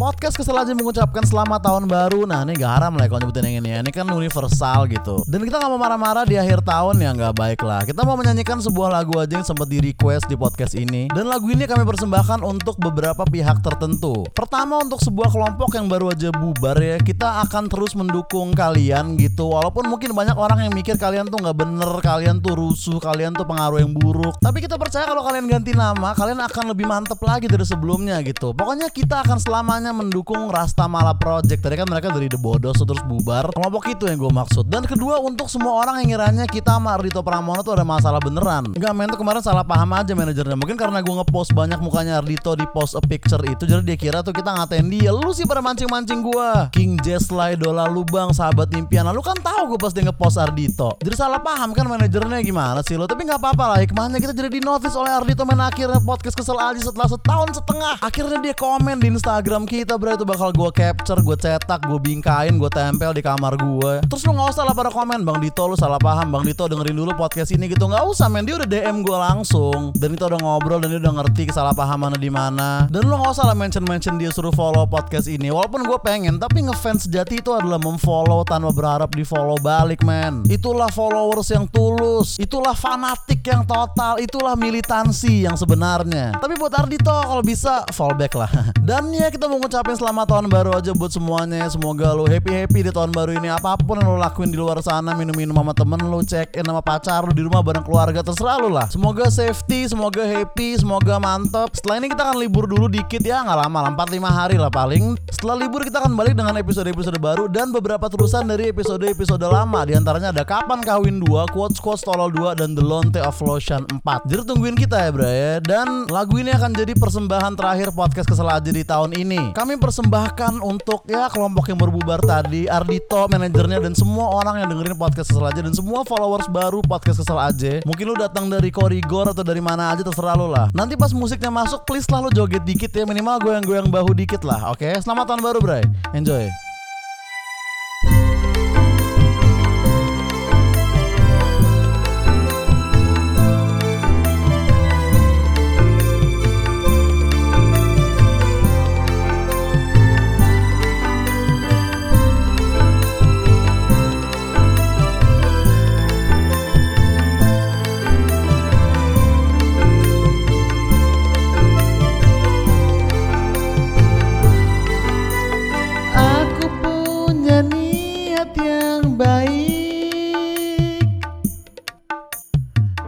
Podcast kesel aja mengucapkan selamat tahun baru. Nah ini gak haram lah kalau nyebutin yang ini ya. Ini kan universal gitu. Dan kita gak mau marah-marah di akhir tahun ya gak baik lah. Kita mau menyanyikan sebuah lagu aja yang sempat di request di podcast ini. Dan lagu ini kami persembahkan untuk beberapa pihak tertentu. Pertama untuk sebuah kelompok yang baru aja bubar ya Kita akan terus mendukung kalian gitu. Walaupun mungkin banyak orang yang mikir kalian tuh gak bener Kalian tuh rusuh, kalian tuh pengaruh yang buruk. Tapi kita percaya kalau kalian ganti nama Kalian akan lebih mantep lagi dari sebelumnya gitu. Pokoknya kita akan selamanya mendukung Rasta Mala Project. Tadi kan mereka dari The Bodos terus bubar. Kelompok itu yang gue maksud. Dan kedua untuk semua orang yang ngiranya kita sama Ardito Pramono tuh ada masalah beneran. Enggak men tuh kemarin salah paham aja manajernya. Mungkin karena gue ngepost banyak mukanya Ardito di post a picture itu Jadi dia kira tuh kita ngatain dia. Lu sih pada mancing-mancing gue King Jesly, Dola Lubang, Sahabat Impian. Lalu kan tahu gue pas dia ngepost Ardito. Jadi salah paham kan manajernya gimana sih lo? Tapi nggak apa-apa lah hikmahnya kita jadi di notice oleh Ardito. Men akhirnya podcast kesel aja setelah setahun setengah. Akhirnya dia komen di Instagram kita bro itu bakal gue capture, gue cetak, gue bingkain, gue tempel di kamar gue. Terus lu nggak usah lah pada komen, bang Dito lu salah paham, bang Dito dengerin dulu podcast ini gitu nggak usah men dia udah DM gue langsung dan itu udah ngobrol dan dia udah ngerti kesalahpahamannya di mana. Dan lu nggak usah lah mention mention dia suruh follow podcast ini, walaupun gue pengen tapi ngefans sejati itu adalah memfollow tanpa berharap di follow balik men. Itulah followers yang tulus, itulah fanatik yang total, itulah militansi yang sebenarnya. Tapi buat Ardito kalau bisa fallback lah. Dan ya kita mau ngucapin selamat tahun baru aja buat semuanya. Semoga lo happy happy di tahun baru ini. Apa pun yang lo lakuin di luar sana, minum-minum sama temen lo, check in sama pacar lo di rumah bareng keluarga terserah lo lah. Semoga safety, semoga happy, semoga mantep. Setelah ini kita akan libur dulu dikit ya, nggak lama lah, 4-5 hari lah paling. Setelah libur kita akan balik dengan episode-episode baru dan beberapa terusan dari episode-episode lama. Di antaranya ada Kapan Kawin 2, Quotes Quotes Tolol 2 dan The Lonte of Lotion 4. Jadi tungguin kita ya, bro ya. Dan lagu ini akan jadi persembahan terakhir podcast kesel aja di tahun ini. Kami persembahkan untuk ya kelompok yang berbubar tadi, Ardito, manajernya dan semua orang yang dengerin podcast kesel aja dan semua followers baru podcast kesel aja. Mungkin lu datang dari Korigor atau dari mana aja terserah lu lah. Nanti pas musiknya masuk, please lah lu joget dikit ya minimal goyang-goyang bahu dikit lah. Oke, selamat tahun baru, Bray. Enjoy.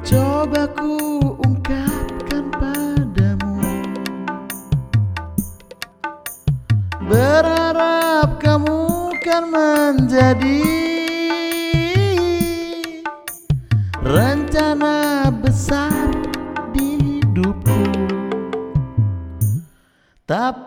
Coba ku ungkapkan padamu. Berharap kamu kan menjadi Rencana besar di hidupku. Tapi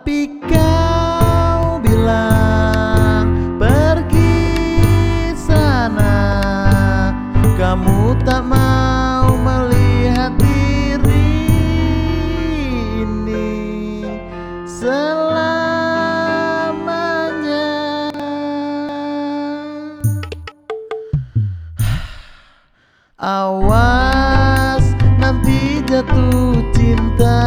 Awas nanti jatuh cinta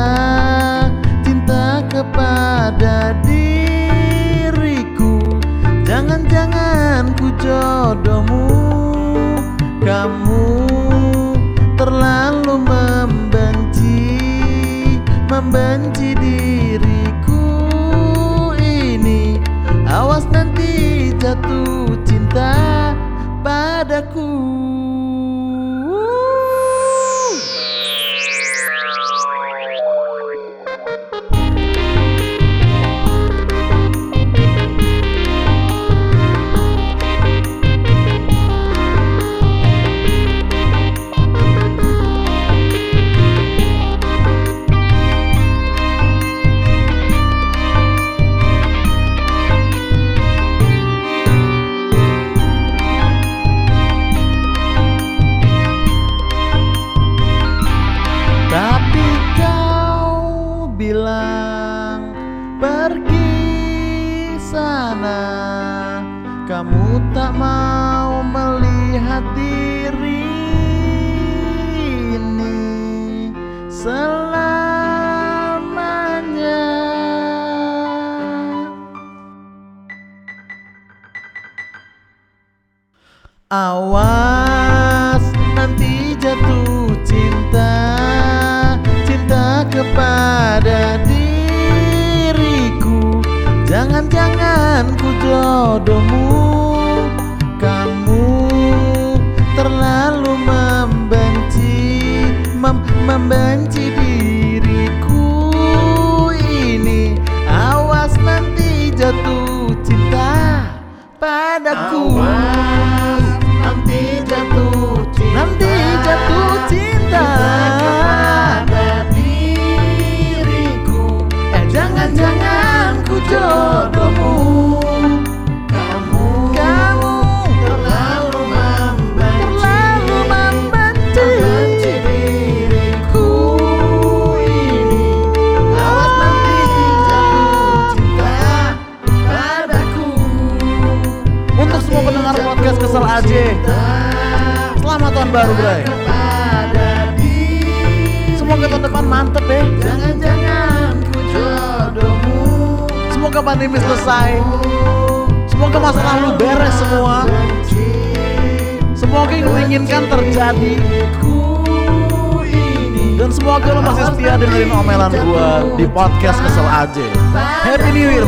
Awas nanti jatuh cinta Cinta kepada diriku. Jangan-jangan ku jodohmu Kamu terlalu membenci mem Membenci diriku. Ini Awas nanti jatuh cinta padaku. Nanti jodohmu kamu Kamu terlalu membenci. terlalu membenci membenci diriku ini. Awas nanti jatuh cinta padaku. Untuk semua pendengar podcast kesel aja Selamat tahun baru bray Semoga tahun depan mantep deh jangan-jangan Semoga pandemi selesai. Semoga masa lalu beres semua. Semoga yang lu inginkan terjadi. Dan semoga lo masih setia dengerin omelan gua di podcast kesel aja Happy New Year